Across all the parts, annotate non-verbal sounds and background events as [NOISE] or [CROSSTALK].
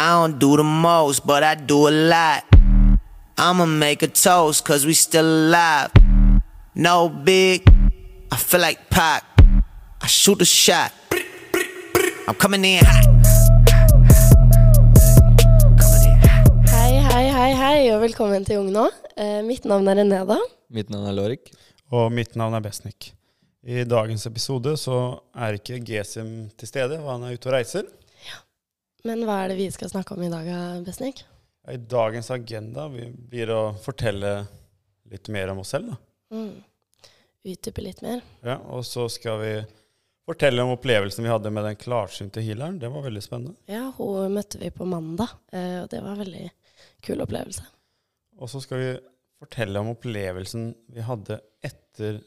I don't do the most, but I do a lot. I'ma make a toast, cause we still alive. No big, I feel like Pac. I shoot a shot. I'm coming in hot. Hei, hei, hei, hei, og velkommen til Ung nå. Eh, mitt navn er Reneda. Mitt navn er Lorik. Og mitt navn er Besnik. I dagens episode så er ikke Gesim til stede, og han er ute og reiser. Men hva er det vi skal snakke om i dag, Besnik? I dagens agenda vi- blir å fortelle litt mer om oss selv. Da. Mm. Utdype litt mer. Ja, og så skal vi fortelle om opplevelsen vi hadde med den klarsynte healeren. Det var veldig spennende. Ja, hun møtte vi på mandag, eh, og det var en veldig kul opplevelse. Og så skal vi fortelle om opplevelsen vi hadde etter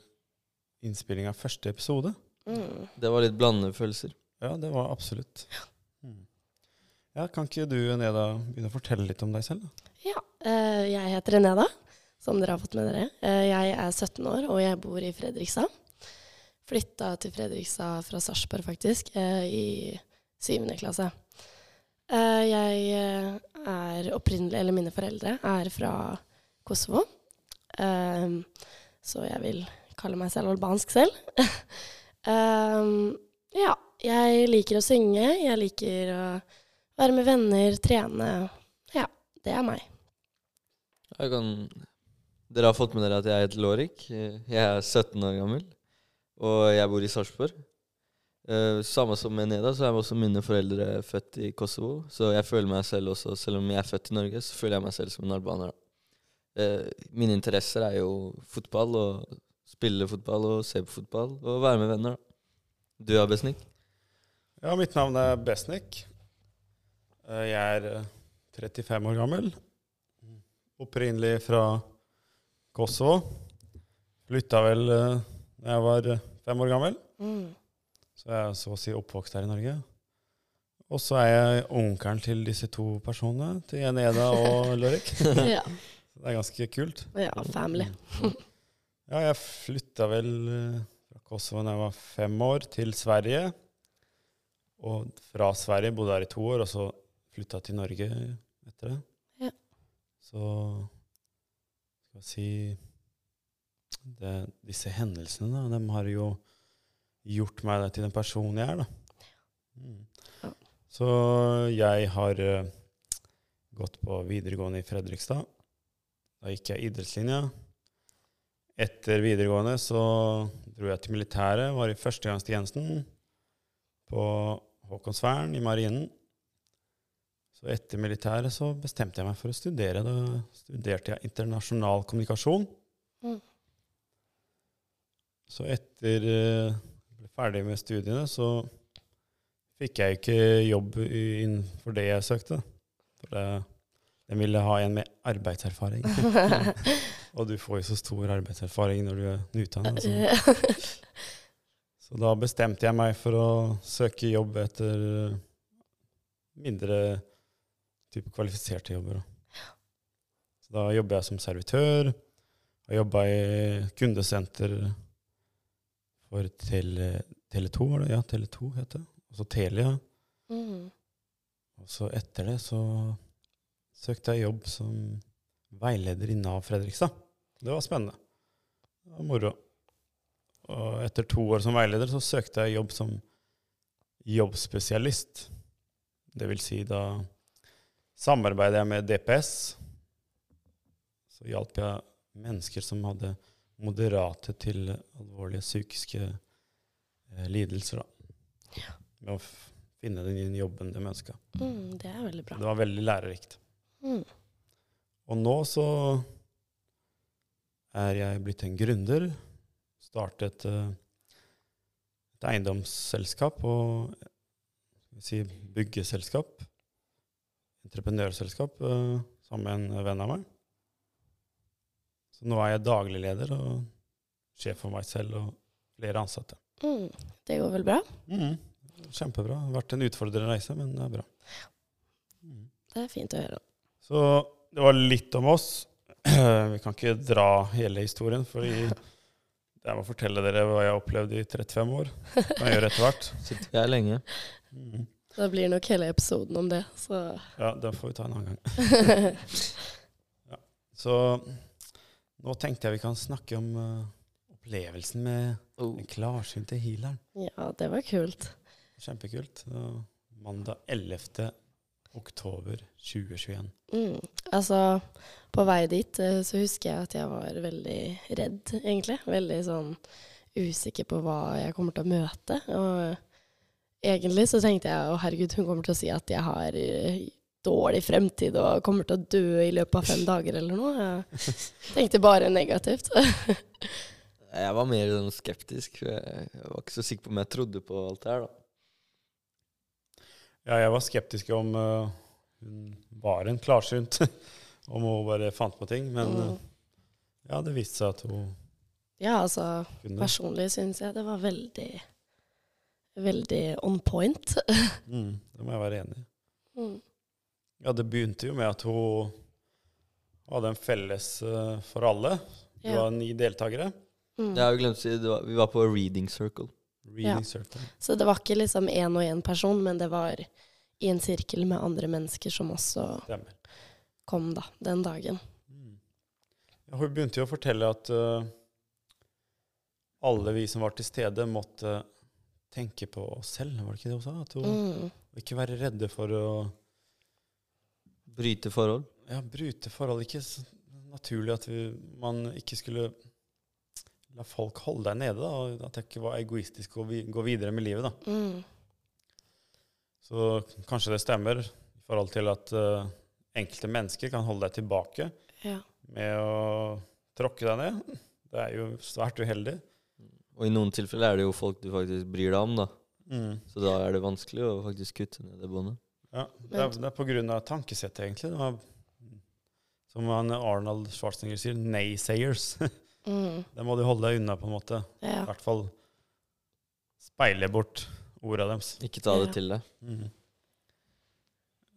innspilling av første episode. Mm. Det var litt blandede følelser. Ja, det var absolutt. Mm. Ja, Kan ikke du, Neda, begynne å fortelle litt om deg selv? da? Ja, eh, jeg heter Reneda, som dere har fått med dere. Eh, jeg er 17 år, og jeg bor i Fredrikstad. Flytta til Fredrikstad fra Sarpsborg, faktisk, eh, i syvende klasse. Jeg er opprinnelig, eller mine foreldre er fra Kosovo. Så jeg vil kalle meg selv albansk selv. [LAUGHS] Ja, jeg liker å synge, jeg liker å være med venner, trene. Ja, det er meg. Jeg kan... Dere har fått med dere at jeg heter Lårik. Jeg er 17 år gammel, og jeg bor i Sarpsborg. Eh, samme som med Neda, så er også mine foreldre født i Kosovo. Så jeg føler meg selv også, selv om jeg er født i Norge, så føler jeg meg selv som en albaner. da. Eh, mine interesser er jo fotball, og spille fotball og se på fotball, og være med venner. da. Du Besnik? Ja, mitt navn er Besnik. Eh, Jeg er eh, 35 år gammel. Opprinnelig fra Kosovo. Flytta vel eh, da jeg var eh, fem år gammel, Mm. så jeg er så å si oppvokst her i Norge. Og så er jeg onkelen til disse to personene, til Eneda og [LAUGHS] Lorik. Ja. [LAUGHS] Det er ganske kult. ja, family. Ja, jeg flytta vel eh, fra Kosovo da jeg var fem år, til Sverige. Og fra Sverige bodde jeg her i to år, og så flytta til Norge etter det. Ja. Så skal vi si det, Disse hendelsene, da, de har jo gjort meg til den personen jeg er, da. Mm. Ja. Så jeg har uh, gått på videregående i Fredrikstad. Da gikk jeg idrettslinja. Etter videregående så dro jeg til militæret, var i førstegangstjenesten på Håkonsvern i marinen. Så etter militæret så bestemte jeg meg for å studere. Da studerte jeg internasjonal kommunikasjon. Mm. Så etter eh, jeg ble ferdig med studiene, så fikk jeg ikke jobb innenfor det jeg søkte. For de ville ha en med arbeidserfaring. [LAUGHS] Og du får jo så stor arbeidserfaring når du er nyutdannet. Så. [LAUGHS] så da bestemte jeg meg for å søke jobb etter eh, mindre type kvalifiserte jobber. da. Så da jobber jeg som servitør. Har jobba i kundesenter for Tele, Tele2, var det? Ja, Tele2 het det. Og så Telia. Mm. Og så etter det så søkte jeg jobb som veileder i Nav Fredrikstad. Det var spennende. Det var moro. Og etter to år som veileder så søkte jeg jobb som jobbspesialist. Det vil si da samarbeider jeg med DPS. Så hjalp jeg mennesker som hadde moderate til alvorlige psykiske eh, lidelser. da. Med å finne den jobben de ønska. Mm, det er veldig bra. Det var veldig lærerikt. Mm. Og nå så er jeg blitt en gründer. Startet eh, et eiendomsselskap og si byggeselskap. Entreprenørselskap eh, sammen med en venn av meg. Så nå er jeg daglig leder og sjef for meg selv og flere ansatte. Mm. Det går vel bra? Mm, Kjempebra. Det har vært en utfordrende reise, men det er bra. Mm. Det er fint å høre. Så det var litt om oss. [CLEARS THROAT] Vi kan ikke dra hele historien, for jeg må fortelle dere hva jeg har opplevd i 35 år. Det kan jeg gjøre etter hvert. Sitter vi her lenge. Mhm. Da blir nok hele episoden om det, så Ja, det får vi ta en annen gang. [LAUGHS] ja. Så nå tenkte jeg vi kan snakke om uh, opplevelsen med Oh. den klarsynte healeren. Ja, det var kult. Kjempekult. Uh, mandag 11. oktober 2021. Mm. Altså, på vei dit uh, så husker jeg at jeg var veldig redd, egentlig. Veldig sånn usikker på hva jeg kommer til å møte. Og egentlig så tenkte jeg å herregud, hun kommer til å si at jeg har eh, dårlig fremtid og kommer til å dø i løpet av fem dager eller noe. Jeg [LAUGHS] tenkte bare negativt. [LAUGHS] Jeg var mer sånn skeptisk. Jeg var ikke så sikker på om jeg trodde på alt det her, da. Ja, jeg var skeptisk om uh, hun var en klarsynt, [LAUGHS] om hun bare fant på ting. Men Mm. eh, ja, det viste seg at hun Ja, altså kunne. personlig syns jeg det var veldig, veldig on point. [LAUGHS] Mm, det må jeg være enig i. Mm. Ja, det begynte jo med at hun hadde en felles uh, for alle. Det Ja. var ni deltakere. Mm. Det har vi glemt å si det var, Vi var på reading circle. Reading Ja. circle. Så det var ikke liksom én og én person, men det var i en sirkel med andre mennesker som også Stemmer. kom da, den dagen. Mm. Ja, hun begynte jo å fortelle at uh, alle vi som var til stede, måtte tenke på oss selv. Var det ikke det hun sa? At hun Mm. ikke være redde for å Bryte forhold. ja, bryte forhold. Ikke så naturlig at vi, man ikke skulle la folk holde deg nede. Da, og at det ikke var egoistisk å vi, gå videre med livet. da. Mm. Så kanskje det stemmer i forhold til at uh, enkelte mennesker kan holde deg tilbake Ja. med å tråkke deg ned. Det er jo svært uheldig. Og i noen tilfeller er det jo folk du faktisk bryr deg om, da. Mm. Så da er det vanskelig å faktisk kutte ned det båndet. Ja, det er, det er på grunn av tankesettet, egentlig. Det var, som han Arnold Schwarzenegger sier, naysayers. [LAUGHS] Mm. Det må du holde deg unna, på en måte. I hvert fall speile bort orda deres. Ikke ta det Ja. til deg. Mm.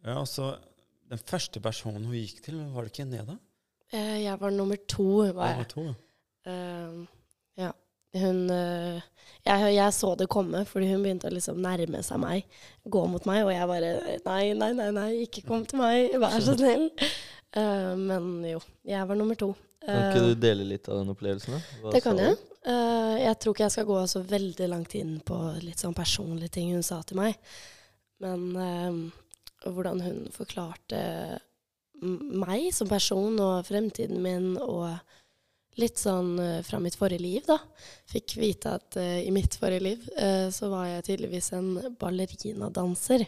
Ja, altså, Den første personen hun gikk til, var det ikke Neda? Eh, Jeg var nummer to, var jeg. var jeg. to, ja. Eh, ja. Hun eh, jeg, jeg så det komme, fordi hun begynte å liksom nærme seg meg, gå mot meg, og jeg bare Nei, nei, nei, nei ikke kom til meg, vær så snill. Uh, [LAUGHS] men jo, jeg var nummer to. Kan Eh, ikke du dele litt av den opplevelsen? da? Det kan jeg. Uh, jeg tror ikke jeg skal gå så veldig langt inn på litt sånn personlige ting hun sa til meg. Men eh, hvordan hun forklarte meg som person og fremtiden min og litt sånn eh, fra mitt forrige liv, da. Fikk vite at uh, i mitt forrige liv uh, så var jeg tydeligvis en ballerinadanser.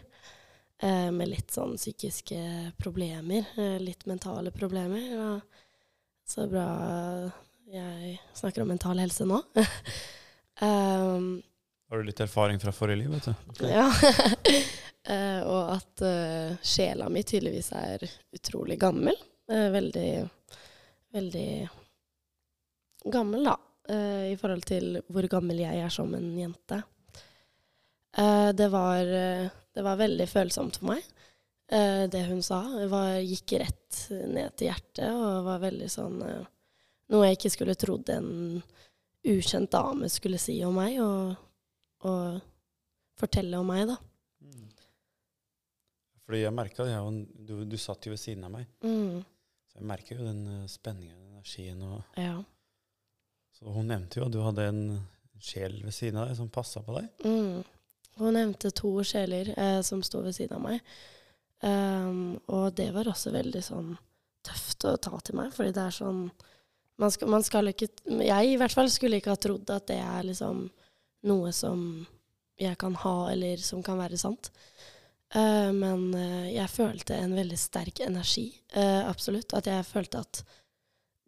Uh, med litt sånn psykiske problemer, litt mentale problemer. Ja. så bra jeg snakker om mental helse nå. um, [LAUGHS] Har du litt erfaring fra forrige liv, vet du? ja. [LAUGHS] Og at sjela mi tydeligvis er utrolig gammel. Veldig, veldig gammel, da. Uh, I forhold til hvor gammel jeg er som en jente. Uh, det, var, eh, det var veldig følsomt for meg. Det hun sa, var, gikk rett ned til hjertet og var veldig sånn Noe jeg ikke skulle trodd en ukjent dame skulle si om meg, og, og fortelle om meg, da. Fordi jeg merka det, du, du satt jo ved siden av meg. Mm, Så jeg merker jo den spenningen, den energien. Og, ja. Så hun nevnte jo at du hadde en sjel ved siden av deg som passa på deg. Mm. Hun nevnte to sjeler eh, som sto ved siden av meg. Um, og det var også veldig sånn tøft å ta til meg, fordi det er sånn man skal, man skal ikke Jeg i hvert fall skulle ikke ha trodd at det er liksom noe som jeg kan ha, eller som kan være sant. Uh, men uh, jeg følte en veldig sterk energi, uh, absolutt. At jeg følte at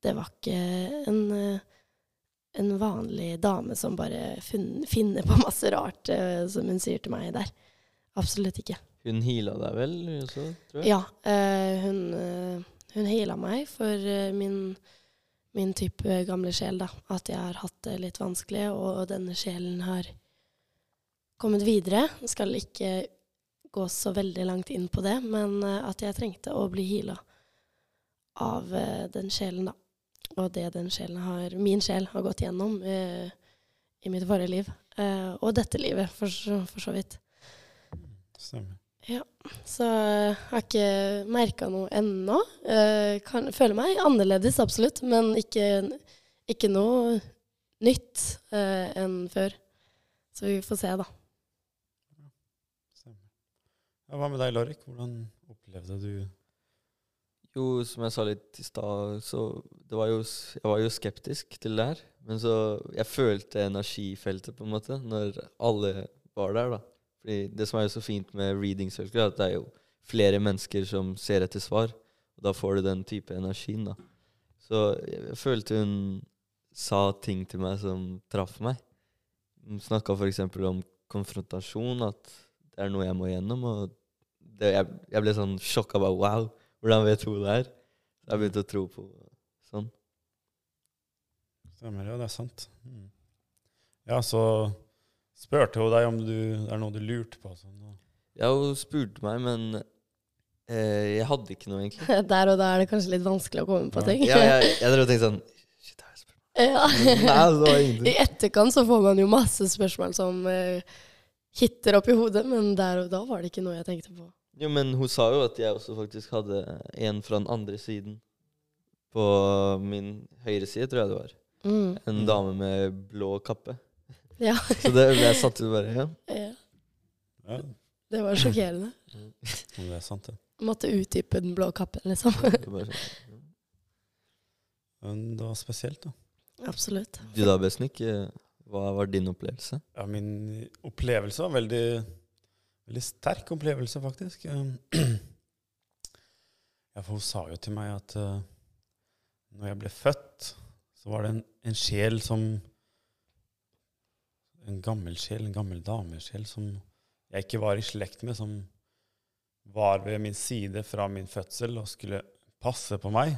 det var ikke en en vanlig dame som bare funn, finner på masse rart, eh, som hun sier til meg der. Absolutt ikke. Hun heala deg vel også, tror jeg? Ja, eh, hun, uh, hun heala meg for eh, min, min type gamle sjel, da. At jeg har hatt det litt vanskelig, og denne sjelen har kommet videre. Jeg skal ikke gå så veldig langt inn på det, men eh, at jeg trengte å bli heala av eh, den sjelen, da. Og det den sjelen har, min sjel har gått gjennom eh, i mitt forrige liv. Eh, og dette livet, for, så- for så vidt. Stemmer. Så jeg har ikke merka noe ennå. Eh, kan, føler meg annerledes, absolutt, men ikke, ikke noe nytt eh, enn før. Så vi får se, da. Ja, hva med deg, Lorik? Hvordan opplevde du Jo, som jeg sa litt i stad, så var jo, Jeg var jo skeptisk til det her. Men så Jeg følte energifeltet, på en måte, når alle var der, da. Fordi det som er jo så fint med reading circle, er at det er jo flere mennesker som ser etter svar. Og da får du den type energien, da. Så jeg følte hun sa ting til meg som traff meg. Hun snakka f.eks. om konfrontasjon, at det er noe jeg må gjennom. Og det, jeg, jeg ble sånn sjokka bare wow. Hvordan vet hun det her? Jeg jeg begynte å tro på sånn. Stemmer, ja, det er sant. Mm. Ja, så spurte hun deg om du, det er noe du lurte på. Sånn, og Ja, hun spurte meg, men eh, jeg hadde ikke noe, egentlig. [LAUGHS] Der og da er det kanskje litt vanskelig å komme på Ja. ting. Ja, [LAUGHS] jeg, jeg jeg tenkte sånn Shit, har jeg spurt Ja. Nei, det var [LAUGHS] I etterkant så får man jo masse spørsmål som eh, hitter opp i hodet, men der og da var det ikke noe jeg tenkte på. Jo, men hun sa jo at jeg også faktisk hadde en fra den andre siden. På min høyre side, tror jeg det var. Mm. En Mm. dame med blå kappe. Ja. [LAUGHS] Så det, jeg satt jo bare Ja. ja. ja, Det var sjokkerende. det er sant, det. Måtte utdype den blå kappen, liksom. Sånn. Men det var spesielt, da. Absolutt. Du da, Besnik, hva var din opplevelse? Ja, min opplevelse var veldig, veldig sterk opplevelse, faktisk. [CLEARS THROAT] Ja, for hun sa jo til meg at uh, når jeg ble født, så var det en, en sjel som En gammel sjel, en gammel damesjel som jeg ikke var i slekt med, som var ved min side fra min fødsel og skulle passe på meg.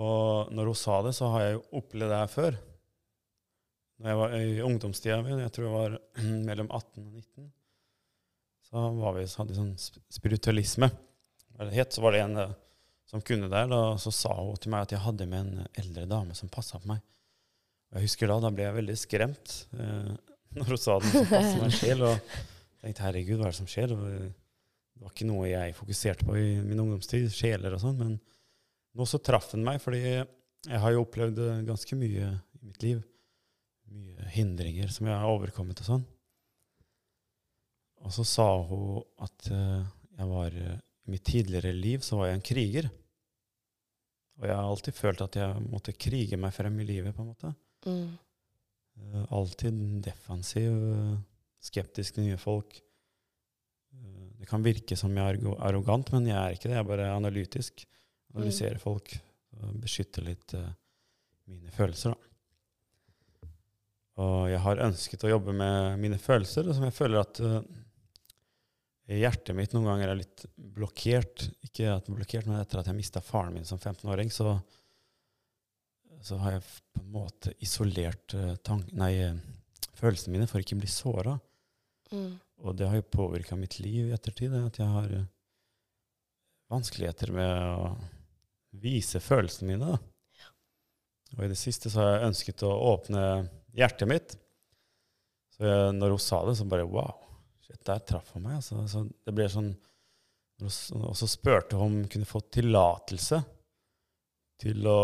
Og når hun sa det, så har jeg jo opplevd det her før. Når jeg var i ungdomstida mi, jeg tror jeg var [CLEARS THROAT] mellom 18 og 19, så vi, hadde vi sånn spiritualisme. Hva det het, så var det en eh, som kunne der, og så sa hun til meg at jeg hadde med en eldre dame som passa på meg. Jeg husker da, da ble jeg veldig skremt eh, [LAUGHS] når hun sa den som passer meg sjel. Og tenkte herregud, hva er det som skjer? Det var ikke noe jeg fokuserte på i min ungdomstid, sjeler og sånn, men nå så traff den meg, fordi jeg har jo opplevd eh, ganske mye i mitt liv. Mye hindringer som jeg har overkommet og sånn. Og så sa hun at eh, jeg var eh, I mitt tidligere liv så var jeg en kriger. Og jeg har alltid følt at jeg måtte krige meg frem i livet, på en måte. Mm. Eh, alltid defensiv, skeptisk til nye folk. Det kan virke som jeg er arrogant, men jeg er ikke det. Jeg er bare analytisk. Analyserer folk. Og beskytter litt mine følelser, da. Og jeg har ønsket å jobbe med mine følelser, og som jeg føler at uh, hjertet mitt noen ganger er litt blokkert. Ikke at blokkert, men etter at jeg mista faren min som 15-åring, så, så har jeg på en måte isolert eh, tank nei, eh, følelsene mine for ikke å bli såra. Mm. Og det har jo påvirka mitt liv i ettertid. At jeg har vanskeligheter med å vise følelsene mine. Da. Og i det siste så har jeg ønsket å åpne hjertet mitt. Så jeg, når hun sa det, så bare wow. Shit, der traff hun meg. Altså. Så det ble sånn hun Og så spurte hun om hun kunne få tillatelse til å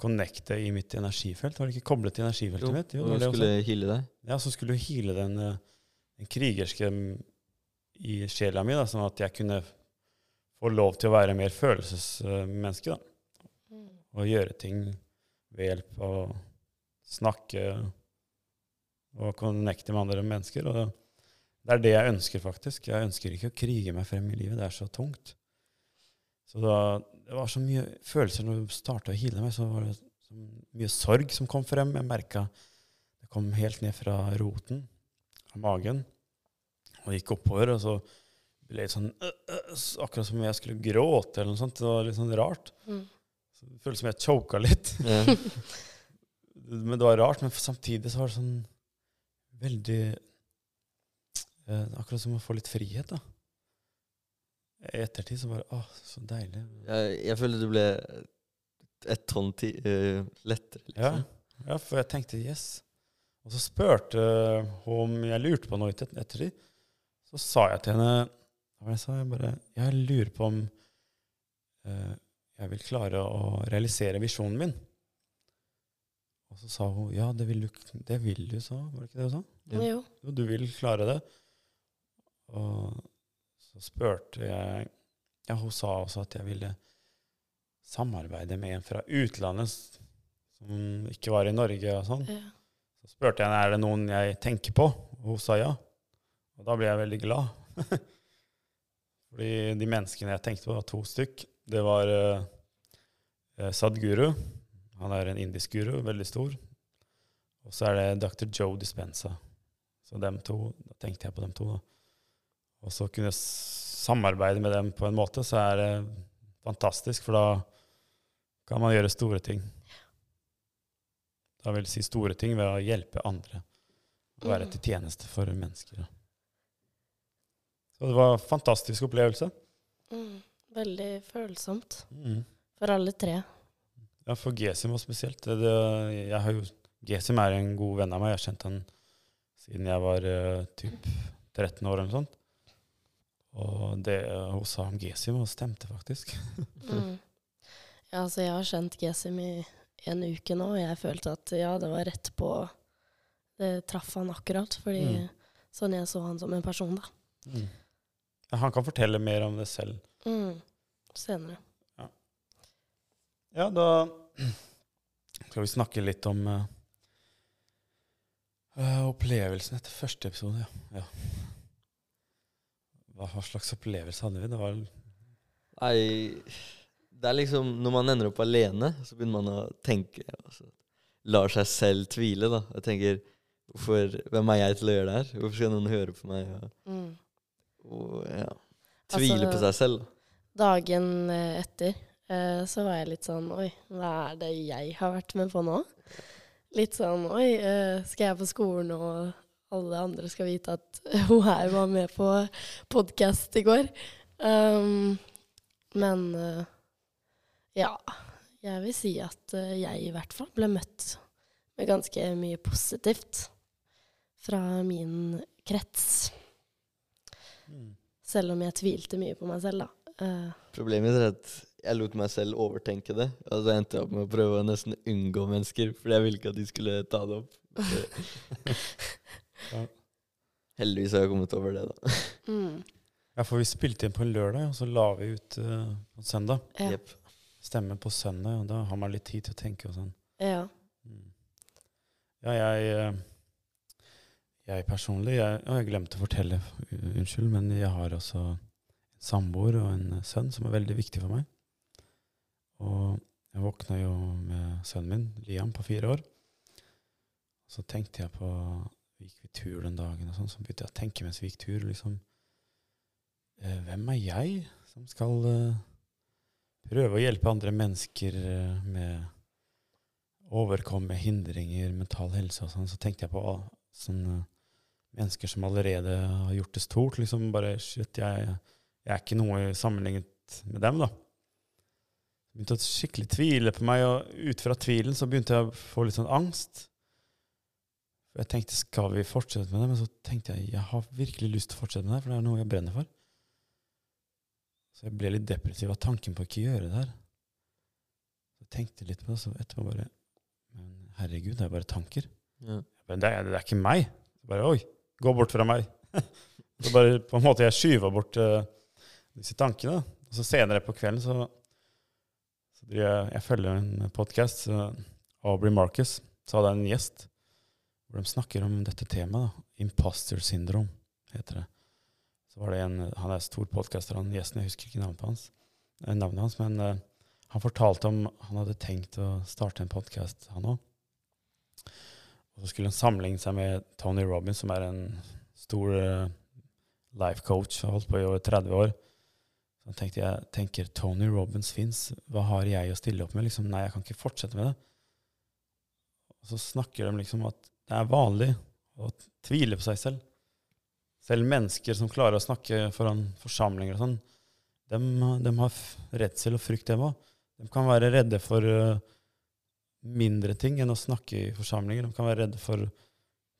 connecte i mitt energifelt. Var det ikke koblet til energifeltet mitt? Jo, hun skulle heale deg. Ja, så skulle du heale den, eh, den krigerske mm, i sjela mi, da, sånn at jeg kunne få lov til å være mer følelsesmenneske. da, Mm. Og gjøre ting ved hjelp av å snakke og connecte med andre mennesker. Og det er det jeg ønsker, faktisk. Jeg ønsker ikke å krige meg frem i livet. Det er så tungt. Så da, det var så mye følelser når du starta å heale meg. Så var det så mye sorg som kom frem. Jeg merka det kom helt ned fra roten av magen og gikk oppover. Og så ble det sånn øh, øh, Akkurat som om jeg skulle gråte eller noe sånt. Det var litt sånn rart. Mm. Så det føltes som jeg choka litt. Yeah. [LAUGHS] Men det var rart. Men samtidig så var det sånn veldig eh, Akkurat som å få litt frihet, da. I ettertid så bare Å, så deilig. Jeg, jeg føler det ble et tonn ti, uh, lettere, Ja, liksom. ja, for jeg tenkte yes. Og så spurte hun om jeg lurte på noe etter- ettertid. Så sa jeg til henne det Jeg sa jeg bare Jeg lurer på om eh, jeg vil klare å realisere visjonen min. Og så sa hun ja, det vil du, det vil du, sa Var det ikke det hun sa? Ja. Jo. Jo, du vil klare det. Og så spurte jeg Ja, hun sa også at jeg ville samarbeide med en fra utlandet som ikke var i Norge og sånn. Ja. Så spurte jeg er det noen jeg tenker på, og hun sa ja. Og da ble jeg veldig glad. [LAUGHS] Fordi de menneskene jeg tenkte på, var to stykk. Det var uh, eh, Sadhguru. Han er en indisk guru, veldig stor. Og så er det Dr. Joe Dispenza. Så dem to, da tenkte jeg på dem to. da. Og så kunne jeg samarbeide med dem på en måte, så er det fantastisk, for da kan man gjøre store ting. Da vil si store ting ved å hjelpe andre. Å være Mm. til tjeneste for mennesker. da. Så det var en fantastisk opplevelse. Mm. Veldig følsomt Mm. for alle tre. Ja, for Gesim var spesielt. Det, det, jo, Gesim er en god venn av meg. Jeg har kjent han siden jeg var uh, typ 13 år eller noe sånt. Og det uh, hun sa om Gesim, og stemte faktisk. [LAUGHS] Mm. Ja, altså jeg har kjent Gesim i en uke nå, og jeg følte at ja, det var rett på Det traff han akkurat, fordi Mm. sånn jeg så han som en person, da. Ja, han kan fortelle mer om det selv. Mm. Senere. Ja, da skal vi snakke litt om eh, eh, opplevelsen etter første episode. Ja. ja. Hva hva slags opplevelse hadde vi? Det var Nei, det er liksom Når man ender opp alene, så begynner man å tenke altså, Lar seg selv tvile, da. Jeg tenker hvorfor, Hvem er jeg til å gjøre det her? Hvorfor skal noen høre på meg? Og, Mm. og ja, tvile Altså- på seg selv. da. Dagen eh, etter så var jeg litt sånn Oi, hva er det jeg har vært med på nå? Litt sånn Oi, eh, skal jeg på skolen, og alle andre skal vite at [LAUGHS] hun her var med på podkast i går? Um, men eh, ja. Jeg vil si at eh, jeg i hvert fall ble møtt med ganske mye positivt fra min krets. Selv om jeg tvilte mye på meg selv, da. Eh, Problemet er at jeg lot meg selv overtenke det. Og så endte jeg opp med å prøve å nesten unngå mennesker, fordi jeg ville ikke at de skulle ta det opp. [LAUGHS] Ja. Heldigvis har jeg kommet over det, da. mm, Ja, for vi spilte inn på en lørdag, og så la vi ut uh, på søndag. ja. Yep. Stemme på søndag, og da har man litt tid til å tenke og sånn. ja. Mm. Ja, jeg eh, Jeg personlig jeg, Og jeg glemte å fortelle, unnskyld, men jeg har også en samboer og en sønn som er veldig viktig for meg. Og jeg våkna jo med sønnen min, Liam, på fire år. Så tenkte jeg på Gikk vi tur den dagen, og sånn, så begynte jeg å tenke mens vi gikk tur, liksom eh, Hvem er jeg som skal eh, prøve å hjelpe andre mennesker eh, med overkomme hindringer, mental helse og sånn, så tenkte jeg på ah, sånne mennesker som allerede har gjort det stort. liksom bare, shit, jeg, jeg er ikke noe sammenlignet med dem, da. Begynte å skikkelig tvile på meg, og ut fra tvilen så begynte jeg å få litt sånn angst. Jeg tenkte, skal vi fortsette med det? Men så tenkte jeg, jeg har virkelig lyst til å fortsette med det, for det er noe jeg brenner for. Så jeg ble litt depressiv av tanken på å ikke gjøre det her. Så jeg tenkte litt på det, så etterpå bare Men herregud, det er bare tanker. Ja. Men det, er- det er ikke meg. Så bare, Oi, gå bort fra meg. [LAUGHS] så bare på en måte jeg skyva bort uh, disse tankene. Og så senere på kvelden så, jeg, jeg følger en podkast. Aubrey Marcus så hadde jeg en gjest hvor de snakker om dette temaet. da. Imposter syndrome heter det. Så var det en, Han er stor podkaster, han gjesten. Jeg husker ikke navnet hans, eh, navnet hans men uh, han fortalte om han hadde tenkt å starte en podkast, han òg. Og så skulle han sammenligne seg med Tony Robbins, som er en stor uh, life coach har holdt på i over 30 år. Så tenkte jeg tenker Tony Robbins fins, hva har jeg å stille opp med? Liksom, nei, jeg kan ikke fortsette med det. Og så snakker de liksom at det er vanlig å tvile på seg selv. Selv mennesker som klarer å snakke foran forsamlinger og sånn, de, de har redsel og frykt, dem òg. De kan være redde for eh, mindre ting enn å snakke i forsamlinger. De kan være redde for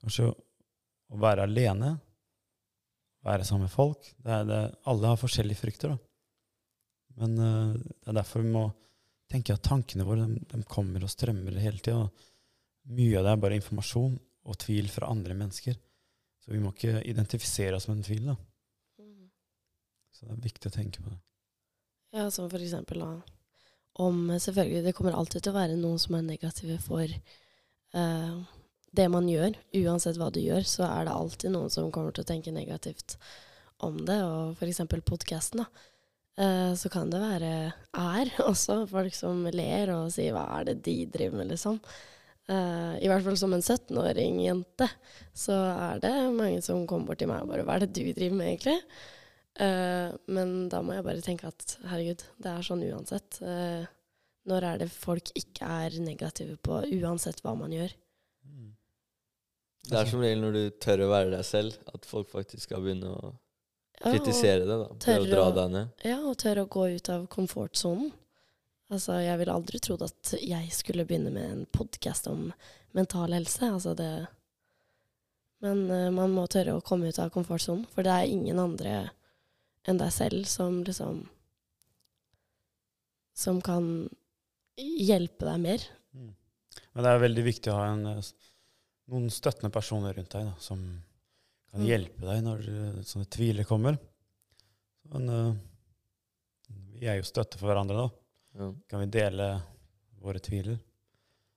kanskje å være alene. være sammen med folk. Det det, alle har forskjellige frykter, da. Men uh, det er derfor vi må tenke at tankene våre de, de kommer og strømmer hele tida. Mye av det er bare informasjon og tvil fra andre mennesker. Så vi må ikke identifisere oss med en tvil. da. Mm. Så det er viktig å tenke på det. Ja, som for eksempel da, om selvfølgelig Det kommer alltid til å være noen som er negative for uh, det man gjør. Uansett hva du gjør, så er det alltid noen som kommer til å tenke negativt om det. Og eksempel podkasten, da. Eh, så kan det være er [LAUGHS] også folk som ler og sier 'hva er det de driver med', liksom. Eh, I hvert fall som en 17-åring jente, så er det mange som kommer bort til meg og bare 'hva er det du driver med', egentlig? Eh, men da må jeg bare tenke at herregud, det er sånn uansett. Når er det folk ikke er negative på, uansett hva man gjør? Det er som regel når du tør å være deg selv, at folk faktisk skal begynne å kritisere det. da. tørre Prøve å dra deg ned. Ja, og tørre å gå ut av komfortsonen. Altså, jeg ville aldri trodd at jeg skulle begynne med en podkast om mental helse. Altså det Men uh, man må tørre å komme ut av komfortsonen, for det er ingen andre enn deg selv som liksom Som kan hjelpe deg mer. Mm. Men det er veldig viktig å ha en, eh, noen støttende personer rundt deg da, som kan hjelpe deg når eh, sånne tviler kommer. Men uh, vi er jo støtte for hverandre, nå. Ja. Kan vi dele våre tviler?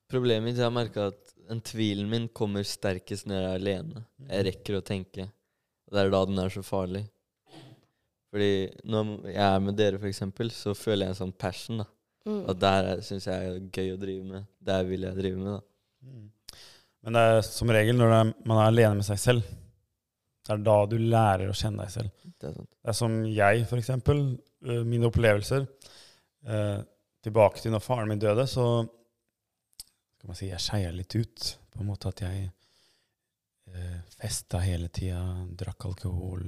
Problemet mitt er at jeg merka at den tvilen min kommer sterkest når jeg er alene. Jeg rekker å tenke. Og det er da den er så farlig. Fordi når jeg er med dere, for eksempel, så føler jeg en sånn passion. da. Mm. At der syns jeg er gøy å drive med. Der vil jeg drive med. da. Mm. Men det er som regel når det er, man er alene med seg selv. Det er da du lærer å kjenne deg selv. Det er sant. Det er som jeg, for eksempel. Mine opplevelser. Eh, tilbake til når faren min døde, så kan man si jeg skeia litt ut. På en måte at jeg eh, festa hele tida, drakk alkohol.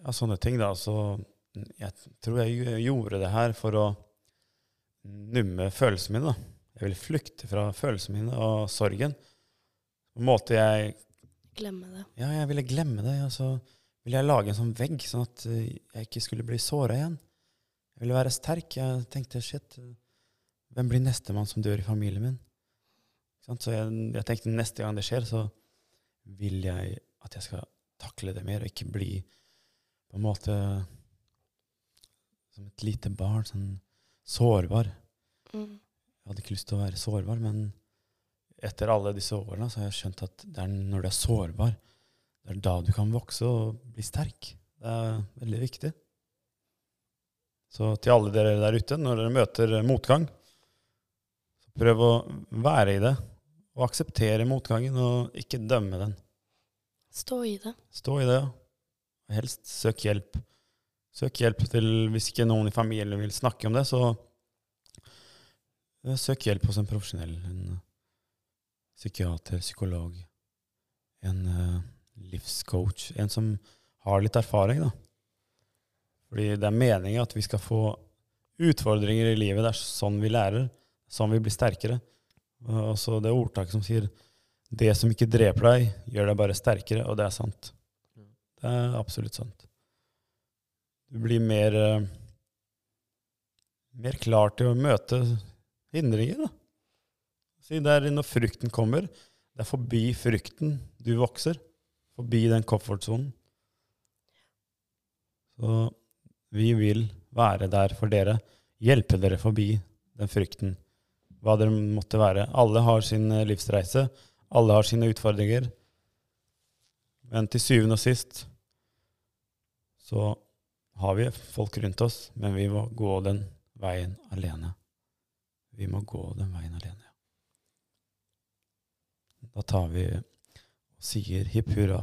Ja, sånne ting, da. Så jeg tror jeg gjorde det her for å numme følelsene mine, da. Jeg ville flykte fra følelsene mine og sorgen. På en måte jeg Glemme det. ja, jeg ville glemme det, og så ville jeg lage en sånn vegg, sånn at eh, jeg ikke skulle bli såra igjen. Jeg ville være sterk. Jeg tenkte shit, eh, hvem blir nestemann som dør i familien min? Så jeg, jeg tenkte neste gang det skjer, så vil jeg at jeg skal takle det mer, og ikke bli på en måte som et lite barn, sånn sårbar. Mm. Jeg hadde ikke lyst til å være sårbar, men etter alle disse årene så har jeg skjønt at det er når du er sårbar, det er da du kan vokse og bli sterk. Det er veldig viktig. Så til alle dere der ute, når dere møter motgang, så prøv å være i det, og akseptere motgangen, og ikke dømme den. Stå i det. Stå i det, ja. helst søk hjelp. Søk hjelp til, hvis ikke noen i familien vil snakke om det, så eh, søk hjelp hos en profesjonell, en psykiater, psykolog, en uh, livscoach, en som har litt erfaring, da. Fordi det er meningen at vi skal få utfordringer i livet. Det er sånn vi lærer, sånn vi blir sterkere. Og så det ordtaket som sier det som ikke dreper deg, gjør deg bare sterkere, og det er sant. Det er absolutt sant. Du blir mer eh, mer klar til å møte hindringer, da. Si det er når frykten kommer, det er forbi frykten du vokser. Forbi den comfort-sonen. Så vi vil være der for dere, hjelpe dere forbi den frykten. Hva dere måtte være. Alle har sin eh, livsreise. Alle har sine utfordringer. Men til syvende og sist så har vi folk rundt oss, men vi må gå den veien alene. Vi må gå den veien alene. Da tar vi og sier hipp hurra.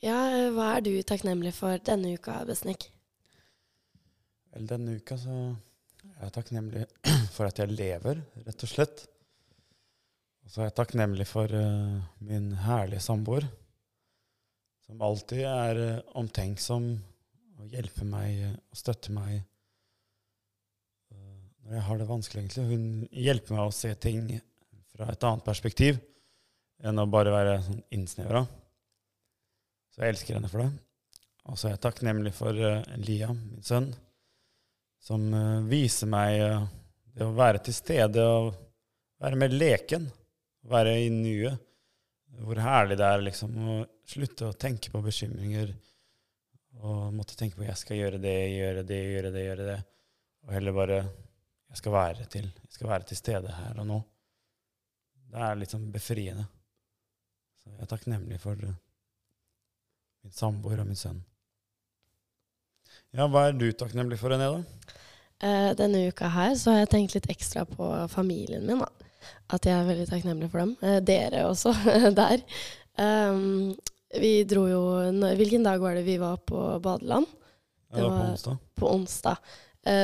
Ja, hva er du takknemlig for denne uka, Besnik? Vel, denne uka så er jeg takknemlig [CLEARS THROAT] for at jeg lever, rett og slett. Og så er jeg takknemlig for uh, min herlige samboer, som alltid er uh, omtenksom og hjelper meg eh, og støtter meg når jeg har det vanskelig, egentlig. Hun hjelper meg å se ting fra et annet perspektiv enn å bare være sånn innsnevra. Så jeg elsker henne for det. Og så er jeg takknemlig for uh, Liam, min sønn, som uh, viser meg uh, det å være til stede og være mer leken. Være i nuet. Hvor herlig det er liksom å slutte å tenke på bekymringer og måtte tenke på jeg skal gjøre det, gjøre det, gjøre det, gjøre det. Og heller bare jeg skal være til, jeg skal være til stede her og nå. Det er litt sånn befriende. Så jeg er takknemlig for eh, min samboer og min sønn. Ja, hva er du takknemlig for, René, da? Uh, denne uka her så har jeg tenkt litt ekstra på familien min. da. At jeg er veldig takknemlig for dem. Uh, dere også, [LAUGHS] der. Um, vi dro jo Hvilken dag var det vi var på badeland? Ja, det var på onsdag. På onsdag.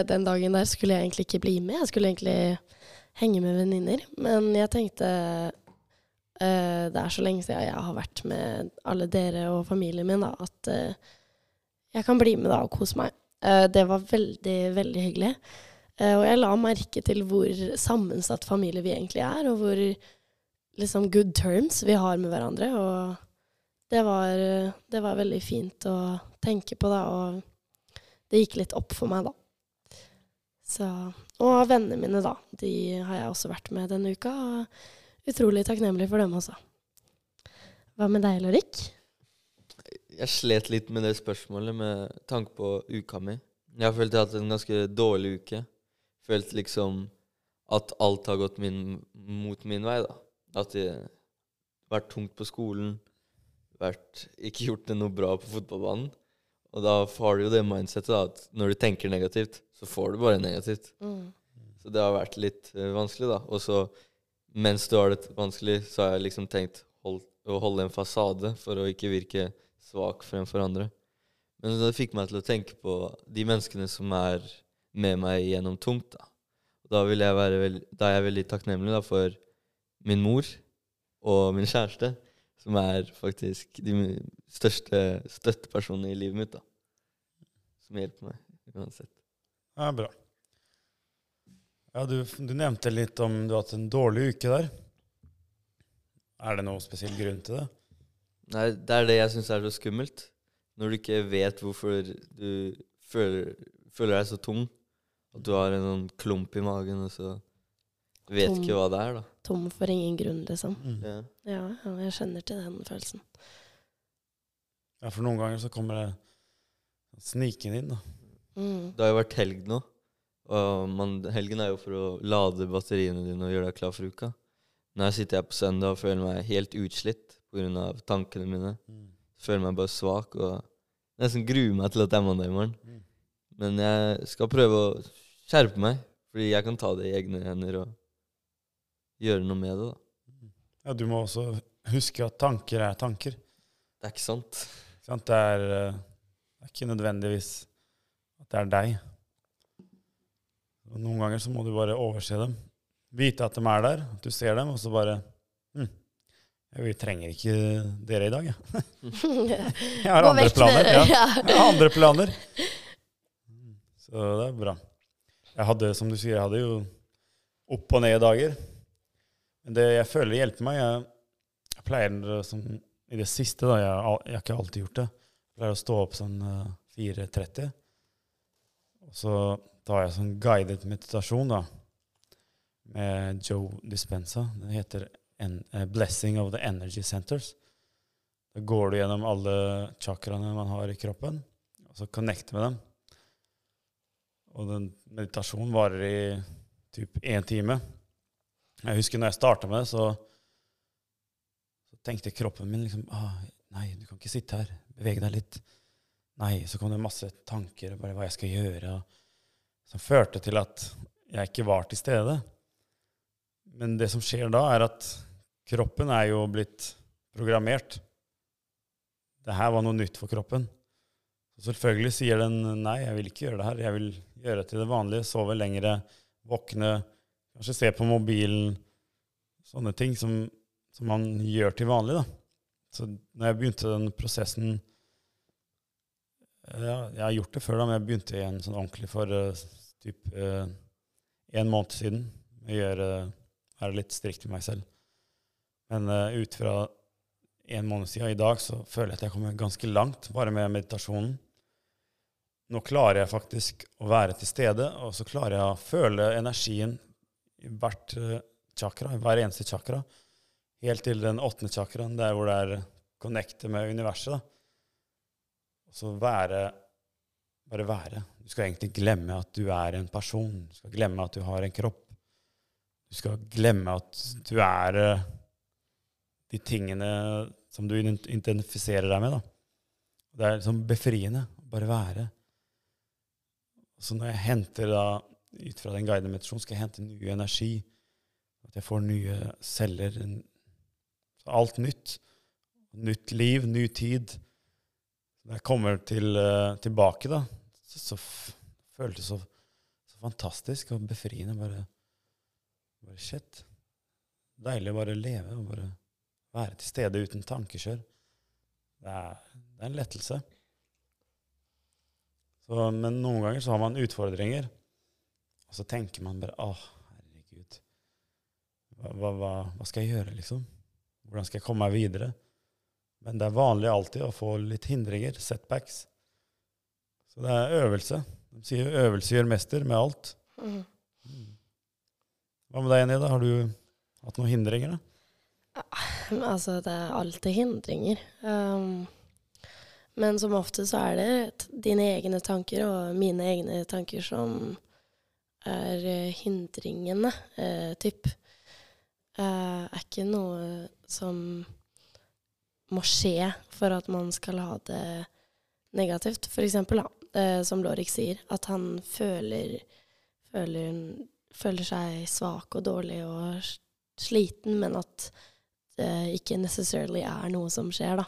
Den dagen der skulle jeg egentlig ikke bli med. Jeg skulle egentlig henge med venninner. Men jeg tenkte uh, Det er så lenge siden jeg har vært med alle dere og familien min da, at uh, jeg kan bli med da og kose meg. Uh, det var veldig, veldig hyggelig. Og jeg la merke til hvor sammensatt familie vi egentlig er, og hvor liksom good terms vi har med hverandre. Og det var, det var veldig fint å tenke på, da. Og det gikk litt opp for meg, da. Så, og vennene mine, da. De har jeg også vært med denne uka. Og utrolig takknemlig for dem også. Hva med deg, Lorik? Jeg slet litt med det spørsmålet med tanke på uka mi. Jeg har følt jeg har hatt en ganske dårlig uke. Følt liksom at alt har gått min, mot min vei, da. At det har vært tungt på skolen, vært, ikke gjort det noe bra på fotballbanen. Og da har du jo det mindsettet da, at når du tenker negativt, så får du bare negativt. Mm. Så det har vært litt uh, vanskelig, da. Og så mens du har det vanskelig, så har jeg liksom tenkt hold, å holde en fasade for å ikke virke svak fremfor andre. Men det fikk meg til å tenke på de menneskene som er med meg gjennom tungt. Da, da, jeg veld, da er jeg veldig takknemlig da, for min mor og min kjæreste, som er faktisk de største støttepersonene i livet mitt. da. Som hjelper meg uansett. Ja, bra. Ja, du, du nevnte litt om du har hatt en dårlig uke der. Er det noen spesiell grunn til det? Nei, det er det jeg syns er så skummelt. Når du ikke vet hvorfor du føler, føler deg så tung. At du har en sånn klump i magen, og så vet Tom. ikke hva det er, da. Tom for ingen grunn, liksom. Ja. Ja, ja, jeg skjønner til den følelsen. Ja, for noen ganger så kommer det snikende inn, da. Mm. Det har jo vært helg nå. Og man, helgen er jo for å lade batteriene dine og gjøre deg klar for uka. Nå sitter jeg på søndag og føler meg helt utslitt pga. tankene mine. Føler meg bare svak og nesten gruer meg til at det er mandag i morgen. Mm. Men jeg skal prøve å skjerpe meg, fordi jeg kan ta det i egne hender og gjøre noe med det. da. Ja, du må også huske at tanker er tanker. Det er ikke sant. Det, er, eh, det er ikke nødvendigvis at det er deg. Og noen ganger så må du bare overse dem. Vite at de er der, at du ser dem, og så bare hm, Vi trenger ikke dere i dag, jeg. [LAUGHS] Jeg har andre planer. Ja. Jeg har andre planer. Så det er bra. Jeg hadde, som du sier, jeg hadde jo opp og ned dager. Men det jeg føler hjelper meg Jeg, jeg pleier eh, som i det siste, da, jeg, jeg har ikke alltid gjort det, jeg pleier å stå opp sånn eh, 4.30. Og så tar jeg sånn guided meditasjon, da, med Joe Dispenza. Den heter en, uh, 'Blessing of the Energy Centers'. Da går du gjennom alle chakraene man har i kroppen, og så connecter med dem. Og den meditasjonen varer i typ én time. Jeg husker når jeg starta med det, så, så tenkte kroppen min liksom ah, Nei, du kan ikke sitte her. Bevege deg litt. Nei, så kom det masse tanker bare hva jeg skal gjøre, som førte til at jeg ikke var til stede. Men det som skjer da, er at kroppen er jo blitt programmert. Det her var noe nytt for kroppen. Så selvfølgelig sier den nei, jeg vil ikke gjøre det her. Jeg vil gjøre det til det vanlige. Sove lengre, våkne, kanskje se på mobilen. Sånne ting som, som man gjør til vanlig. da. Så når jeg begynte den prosessen Jeg har gjort det før, da, men jeg begynte igjen sånn ordentlig for uh, typ uh, en måned siden. Å uh, være litt strikt med meg selv. Men uh, ut fra en måned siden. I dag så føler jeg at jeg kommer ganske langt bare med meditasjonen. Nå klarer jeg faktisk å være til stede, og så klarer jeg å føle energien i hvert chakra, i hver eneste chakra, helt til den åttende chakraen, der hvor det er connecte med universet. da. Så være Bare være. Du skal egentlig glemme at du er en person. Du skal glemme at du har en kropp. Du skal glemme at du er eh, de tingene som du identifiserer deg med. da. Det er liksom befriende bare være. Så når jeg henter da, ut fra den guidede meditasjonen, skal jeg hente ny energi. At jeg får nye celler. Alt nytt. Nytt liv, ny tid. Når jeg kommer til, eh, tilbake, da, så, så føltes det så, så fantastisk og befriende. Bare, bare shit. Deilig å bare leve og bare være til stede uten tankekjør. Det er, det er en lettelse. Så, men noen ganger så har man utfordringer, og så tenker man bare Å, herregud. Hva, hva, hva skal jeg gjøre, liksom? Hvordan skal jeg komme meg videre? Men det er vanlig alltid å få litt hindringer, setbacks. Så det er øvelse. De sier 'øvelse gjør mester' med alt. Mm. Hva med deg, Nida? Har du hatt noen hindringer, da? Ja, Altså, det er alltid hindringer. Um, men som ofte så er det dine egne tanker og mine egne tanker som er eh, hindringene, uh, typ. Uh, er ikke noe som må skje for at man skal ha det negativt. For eksempel, da, eh, som Lorik sier, at han føler, føler, føler seg svak og dårlig og sliten, men at det ikke necessarily er noe som skjer, da.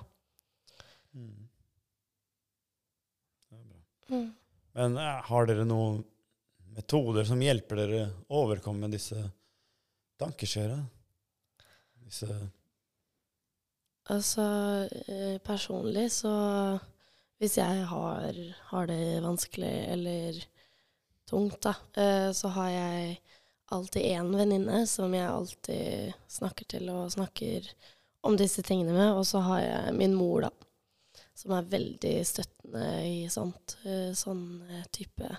Det er bra. Men eh, har dere noen metoder som hjelper dere å overkomme disse tankeskjørene? Disse Altså, eh, personlig så Hvis jeg har, har det vanskelig eller tungt, da, eh, så har jeg alltid én venninne som jeg alltid snakker til og snakker om disse tingene med. Og så har jeg min mor, da, som er veldig støttende i sånt, eh, sånn type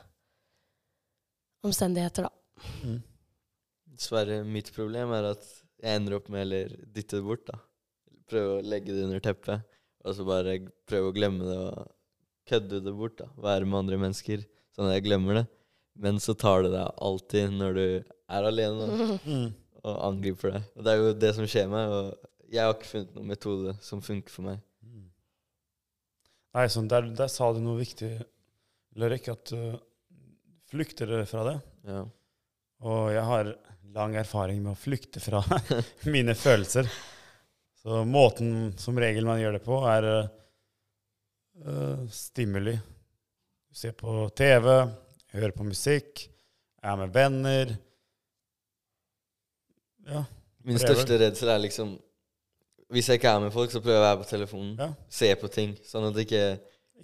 omstendigheter, da. mm. Dessverre, mitt problem er at jeg ender opp med eller dytter det bort, da. Prøve å legge det under teppet, og så bare prøve å glemme det og kødde det bort, da. Være med andre mennesker, sånn at jeg glemmer det. Men så tar det deg alltid når du er alene da, [LAUGHS] Mm. og angriper deg. Og det er jo det som skjer meg, og jeg har ikke funnet noen metode som funker for meg. Mm. Nei, sånn, der, der sa du noe viktig, Lørik, at du flykter fra det. Ja. Og jeg har lang erfaring med å flykte fra [LAUGHS] mine følelser. Så måten som regel man gjør det på, er eh, stimuli. Se på TV, høre på musikk, er med venner. Ja. Min Prøver. største redsel er liksom Hvis jeg ikke er med folk, så prøver jeg å være på telefonen. Ja. Se på ting, sånn at jeg ikke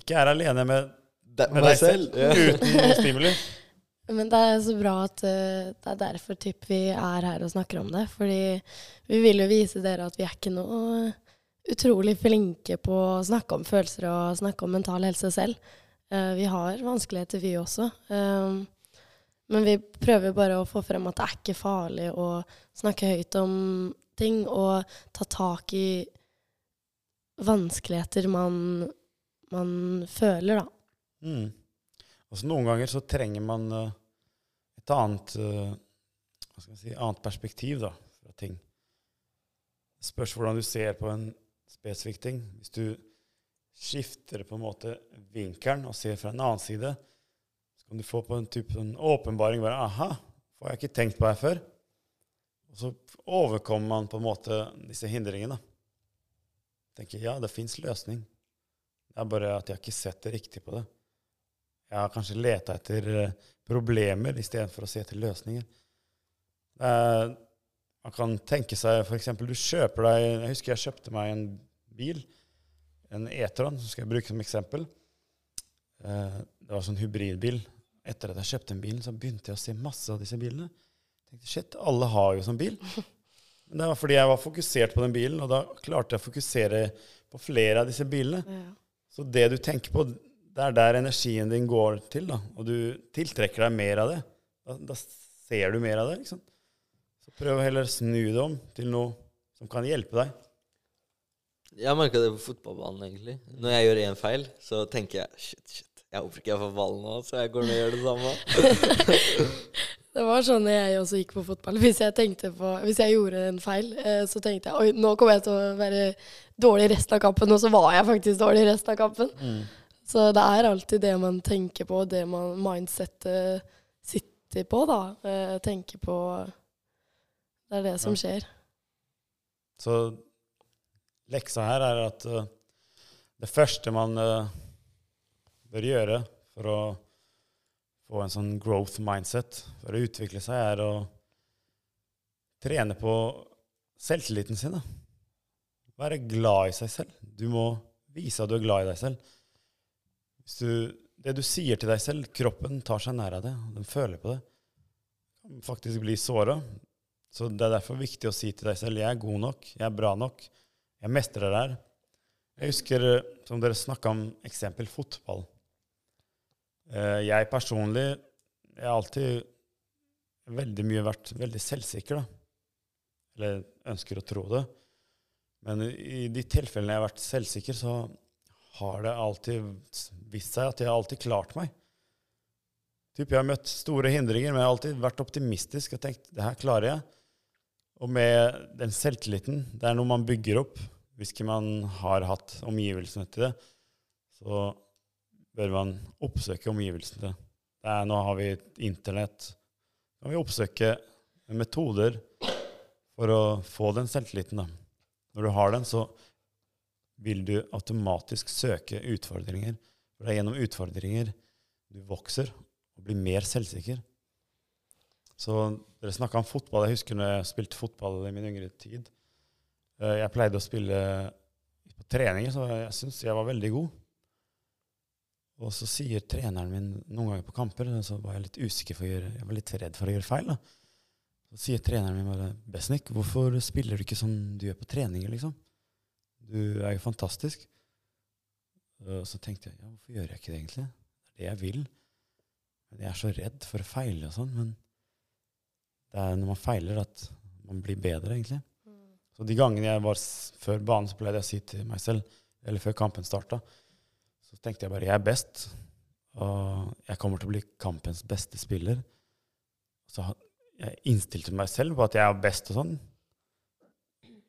Ikke er alene med, med deg deg selv, Ja. uten stimuli. [LAUGHS] Men det er så bra at uh, det er derfor typ, vi er her og snakker om det. Fordi vi vil jo vise dere at vi er ikke noe utrolig flinke på å snakke om følelser og snakke om mental helse selv. Uh, vi har vanskeligheter, vi også. Um, men vi prøver bare å få frem at det er ikke farlig å snakke høyt om ting og ta tak i vanskeligheter man, man føler, da. Mm. Altså, noen ganger så trenger man eh, et annet, eh, si, annet perspektiv da, fra ting. Det spørs hvordan du ser på en spesifikk ting. Hvis du skifter på en måte vinkelen og ser fra en annen side, så kan du få på en type en åpenbaring. bare, Aha, får jeg ikke tenkt på her før? Og så overkommer man på en måte disse hindringene. Tenker ja, det fins løsning. Det er bare at jeg har ikke sett det riktig på det. Jeg har kanskje leta etter eh, problemer istedenfor å se etter løsninger. Er, man kan tenke seg f.eks. du kjøper deg Jeg husker jeg kjøpte meg en bil. En E-tron, som skal jeg bruke som eksempel. Eh, Det var sånn hybridbil. Etter at jeg kjøpte den bilen, så begynte jeg å se masse av disse bilene. Jeg tenkte, shit, alle har jo sånn bil. [LAUGHS] Men det var fordi jeg var fokusert på den bilen, og da klarte jeg å fokusere på flere av disse bilene. Ja. Så det du tenker på, det er der energien din går til, da. Og du tiltrekker deg mer av det. Da, da ser du mer av det, liksom. Så prøv heller å snu det om til noe som kan hjelpe deg. Jeg har merka det på fotballbanen, egentlig. Når jeg gjør én feil, så tenker jeg shit, shit, jeg håper ikke jeg får ballen nå, så jeg går ned og gjør det samme. [LAUGHS] Det var sånn jeg også gikk på fotball. Hvis jeg, på, hvis jeg gjorde en feil, eh, så tenkte jeg oi, nå kommer jeg til å være dårlig resten av kampen, og så var jeg faktisk dårlig resten av kampen. Så det er alltid det man tenker på, det man mindsettet sitter på, da. Eh, tenker på Det er det som skjer. Så leksa her er at eh, det første man eh, bør gjøre for å få en sånn growth mindset, for å utvikle seg, er å trene på selvtilliten sin. Da. Være glad i seg selv. Du må vise at du er glad i deg selv. Hvis du, det du sier til deg selv, kroppen tar seg nær av det, den føler på det, kan faktisk bli såra. Så det er derfor viktig å si til deg selv jeg er god nok, jeg er bra nok, jeg mestrer det her. Jeg husker, eh, som dere snakka om, eksempel fotball. Eh, Jeg personlig jeg har alltid veldig mye vært veldig selvsikker, da. Eller ønsker å tro det. Men i de tilfellene jeg har vært selvsikker, så har det alltid vist seg at jeg har alltid klart meg. Typ, jeg har møtt store hindringer, men jeg har alltid vært optimistisk og tenkt det her klarer jeg. Og med den selvtilliten, det er noe man bygger opp. Hvis ikke man har hatt omgivelsene til det, så bør man oppsøke omgivelsene det er, nå har vi internett. Nå kan vi oppsøke metoder for å få den selvtilliten. Da. Når du har den, så vil du automatisk søke utfordringer. For det er gjennom utfordringer du vokser og blir mer selvsikker. Så dere snakka om fotball. Jeg husker når jeg spilte fotball i min yngre tid. Eh, Jeg pleide å spille på treninger, så jeg syns jeg var veldig god. Og så sier treneren min noen ganger på kamper, så var jeg litt usikker for å gjøre Jeg var litt redd for å gjøre feil. da. Så sier treneren min bare 'Besnik, hvorfor spiller du ikke som du gjør på treninger, liksom? Du er jo fantastisk.' Og så tenkte jeg ja, hvorfor gjør jeg ikke det, egentlig? Det er det jeg vil. Men jeg er så redd for å feile og sånn. Men det er når man feiler, at man blir bedre, egentlig. Så de gangene jeg var før banen, så pleide jeg å si til meg selv, eller før kampen starta, så tenkte jeg bare jeg er best, og jeg kommer til å bli kampens beste spiller. Så jeg innstilte meg selv på at jeg er best og sånn.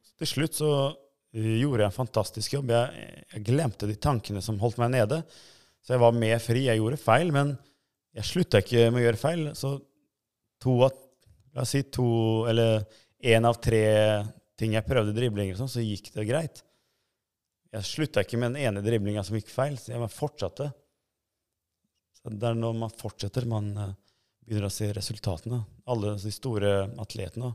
Så til slutt så gjorde jeg en fantastisk jobb. Jeg, jeg glemte de tankene som holdt meg nede. Så jeg var mer fri. Jeg gjorde feil, men jeg slutta ikke med å gjøre feil. Så to av La oss si to, eller én av tre ting jeg prøvde dribling, sånn, så gikk det greit. Jeg slutta ikke med den ene driblinga som gikk feil, så jeg fortsatte. Så det er når man fortsetter, man eh, begynner å se resultatene. Alle de store atletene.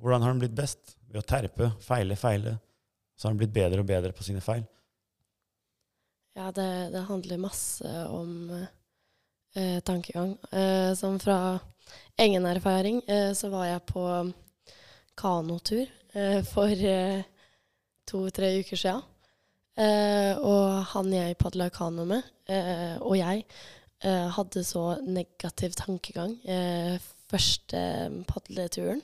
Hvordan har han blitt best? Ved å terpe, feile, feile. Så har han blitt bedre og bedre på sine feil. Ja, det, det handler masse om eh, tankegang. Eh, som fra egen erfaring eh, så var jeg på kanotur eh, for eh, to-tre uker sia. Eh, og han jeg padla kano med, og jeg, hadde så negativ tankegang første padleturen.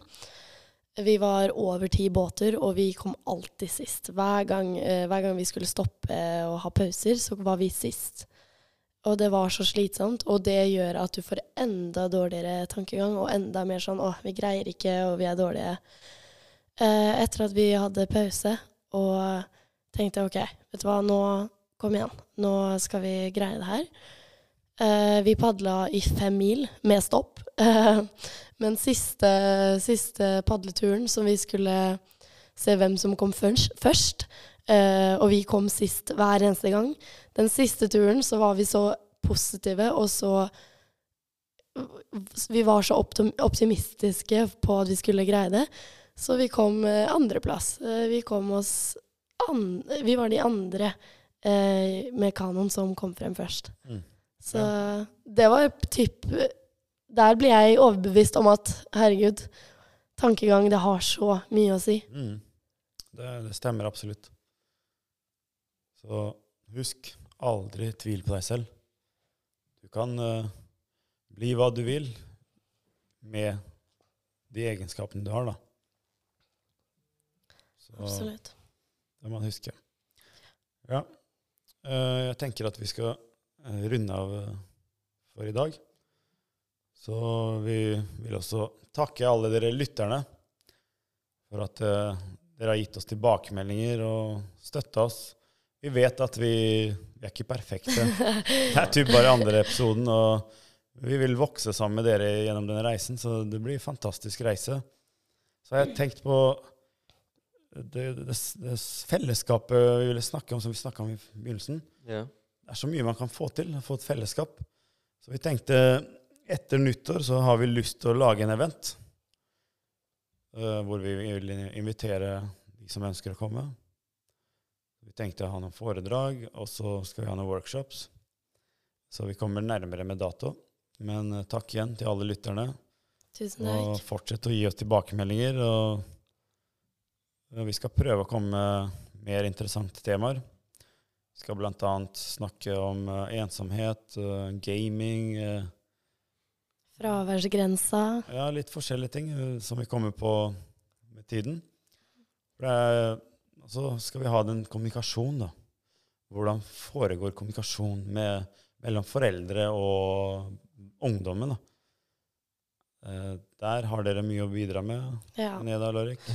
Vi var over ti båter, og vi kom alltid sist. Hver gang, eh, hver gang vi skulle stoppe og ha pauser, så var vi sist. Og det var så slitsomt, og det gjør at du får enda dårligere tankegang, og enda mer sånn 'Å, vi greier ikke, og vi er dårlige'. Eh, etter at vi hadde pause, og tenkte OK, vet du hva, nå Kom igjen, nå skal vi greie det her. Eh, vi padla i fem mil med stopp. Eh, men siste, siste padleturen som vi skulle se hvem som kom først, eh, og vi kom sist hver eneste gang. Den siste turen så var vi så positive og så Vi var så optimistiske på at vi skulle greie det, så vi kom eh, andreplass. Vi kom oss an Vi var de andre eh, med kanoen som kom frem først. Mm. Så det var typ Der blir jeg overbevist om at herregud, tankegang. Det har så mye å si. Mm. Det, det stemmer absolutt. Så husk, aldri tvil på deg selv. Du kan uh, bli hva du vil med de egenskapene du har, da. Så Absolutt. det må man huske. Ja. Uh, jeg tenker at vi skal eh, runde av for i dag. Så vi vil også takke alle dere lytterne for at eh, dere har gitt oss tilbakemeldinger og støtta oss. Vi vet at vi, vi er ikke perfekte. Det er typ bare andre episoden, og vi vil vokse sammen med dere gjennom denne reisen, så det blir en fantastisk reise. Så har jeg tenkt på det, det, det fellesskapet vi ville snakke om, som vi snakka om i begynnelsen. Ja. Det er så mye man kan få til, få et fellesskap. Så vi tenkte etter nyttår så har vi lyst til å lage en event. uh, hvor vi vil invitere de som ønsker å komme. Vi tenkte å ha noen foredrag, og så skal vi ha noen workshops. Så vi kommer nærmere med dato. Men uh, takk igjen til alle lytterne. Tusen Og takk. fortsett å gi oss tilbakemeldinger. Og, og vi skal prøve å komme med mer interessante temaer. Vi skal bl.a. snakke om uh, ensomhet, gaming Fraværsgrensa. Ja, litt forskjellige ting eh, som vi kommer på med tiden. For det er, og så skal vi ha den kommunikasjonen, da. Hvordan foregår kommunikasjon med, mellom foreldre og ungdommen? da? Eh, Der har dere mye å bidra med, Ja, Neda og Lorik.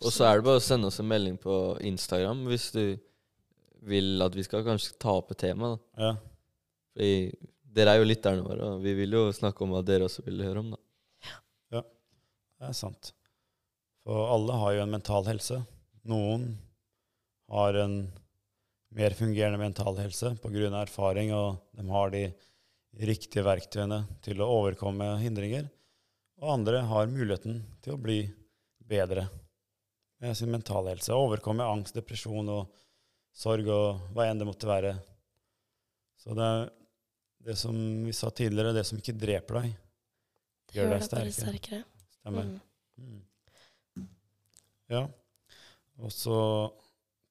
Og så er det bare å sende oss en melding på Instagram hvis du vil at vi skal kanskje ta opp et tema. da. Ja. Fordi dere er jo lytterne våre, og vi vil jo snakke om hva dere også vil høre om. da. Ja, Det er sant. For alle har jo en mental helse. Noen har en mer fungerende mental helse pga. erfaring, og de har de riktige verktøyene til å overkomme hindringer. Og andre har muligheten til å bli bedre med sin mentale helse. Overkomme angst, depresjon og sorg og hva enn det måtte være. Så det er det som vi sa tidligere, det som ikke dreper deg, det gjør deg sterkere. sterkere. Stemmer. Mm. Mm. Ja. Og så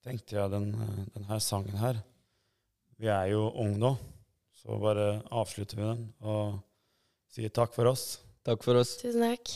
tenkte jeg den, eh, den her sangen her Vi er jo unge nå, så bare avslutter vi den og sier takk for oss. Takk for oss. Tusen takk.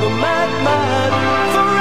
the madman. Forever